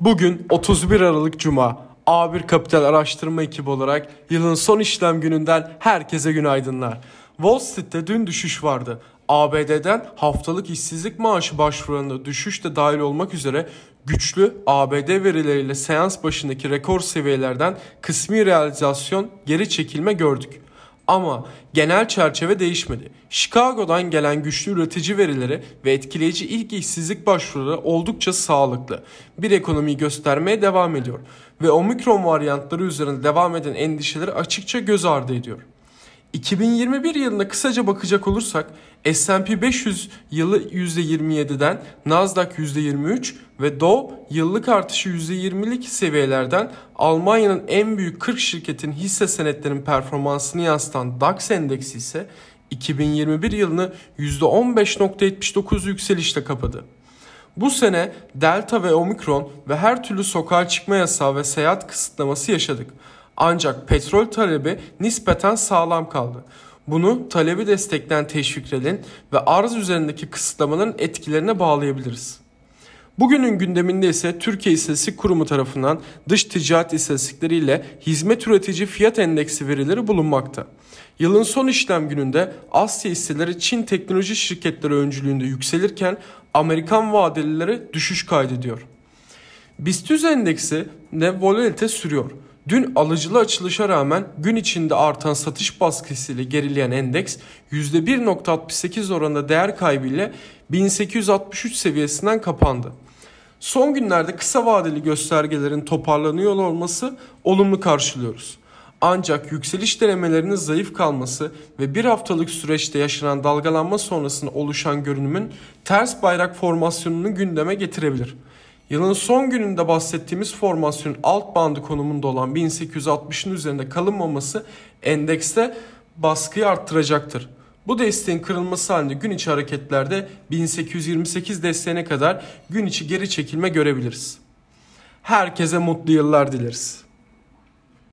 Bugün 31 Aralık Cuma. A1 Kapital Araştırma ekibi olarak yılın son işlem gününden herkese günaydınlar. Wall Street'te dün düşüş vardı. ABD'den haftalık işsizlik maaşı başvurularında düşüş de dahil olmak üzere güçlü ABD verileriyle seans başındaki rekor seviyelerden kısmi realizasyon geri çekilme gördük. Ama genel çerçeve değişmedi. Chicago'dan gelen güçlü üretici verileri ve etkileyici ilk işsizlik başvuruları oldukça sağlıklı. Bir ekonomiyi göstermeye devam ediyor ve omikron varyantları üzerinde devam eden endişeleri açıkça göz ardı ediyor. 2021 yılına kısaca bakacak olursak S&P 500 yılı %27'den, Nasdaq %23 ve Dow yıllık artışı %20'lik seviyelerden Almanya'nın en büyük 40 şirketin hisse senetlerinin performansını yansıtan DAX endeksi ise 2021 yılını %15.79 yükselişle kapadı. Bu sene Delta ve Omikron ve her türlü sokağa çıkma yasağı ve seyahat kısıtlaması yaşadık. Ancak petrol talebi nispeten sağlam kaldı. Bunu talebi destekleyen teşviklerin ve arz üzerindeki kısıtlamaların etkilerine bağlayabiliriz. Bugünün gündeminde ise Türkiye İstatistik Kurumu tarafından dış ticaret istatistikleri ile hizmet üretici fiyat endeksi verileri bulunmakta. Yılın son işlem gününde Asya hisseleri Çin teknoloji şirketleri öncülüğünde yükselirken Amerikan vadelileri düşüş kaydediyor. BIST endeksi de volatilite sürüyor. Dün alıcılı açılışa rağmen gün içinde artan satış baskısıyla gerileyen endeks %1.68 oranında değer kaybıyla 1863 seviyesinden kapandı. Son günlerde kısa vadeli göstergelerin toparlanıyor olması olumlu karşılıyoruz. Ancak yükseliş denemelerinin zayıf kalması ve bir haftalık süreçte yaşanan dalgalanma sonrasında oluşan görünümün ters bayrak formasyonunu gündeme getirebilir. Yılın son gününde bahsettiğimiz formasyonun alt bandı konumunda olan 1860'ın üzerinde kalınmaması endekste baskıyı arttıracaktır. Bu desteğin kırılması halinde gün içi hareketlerde 1828 desteğine kadar gün içi geri çekilme görebiliriz. Herkese mutlu yıllar dileriz.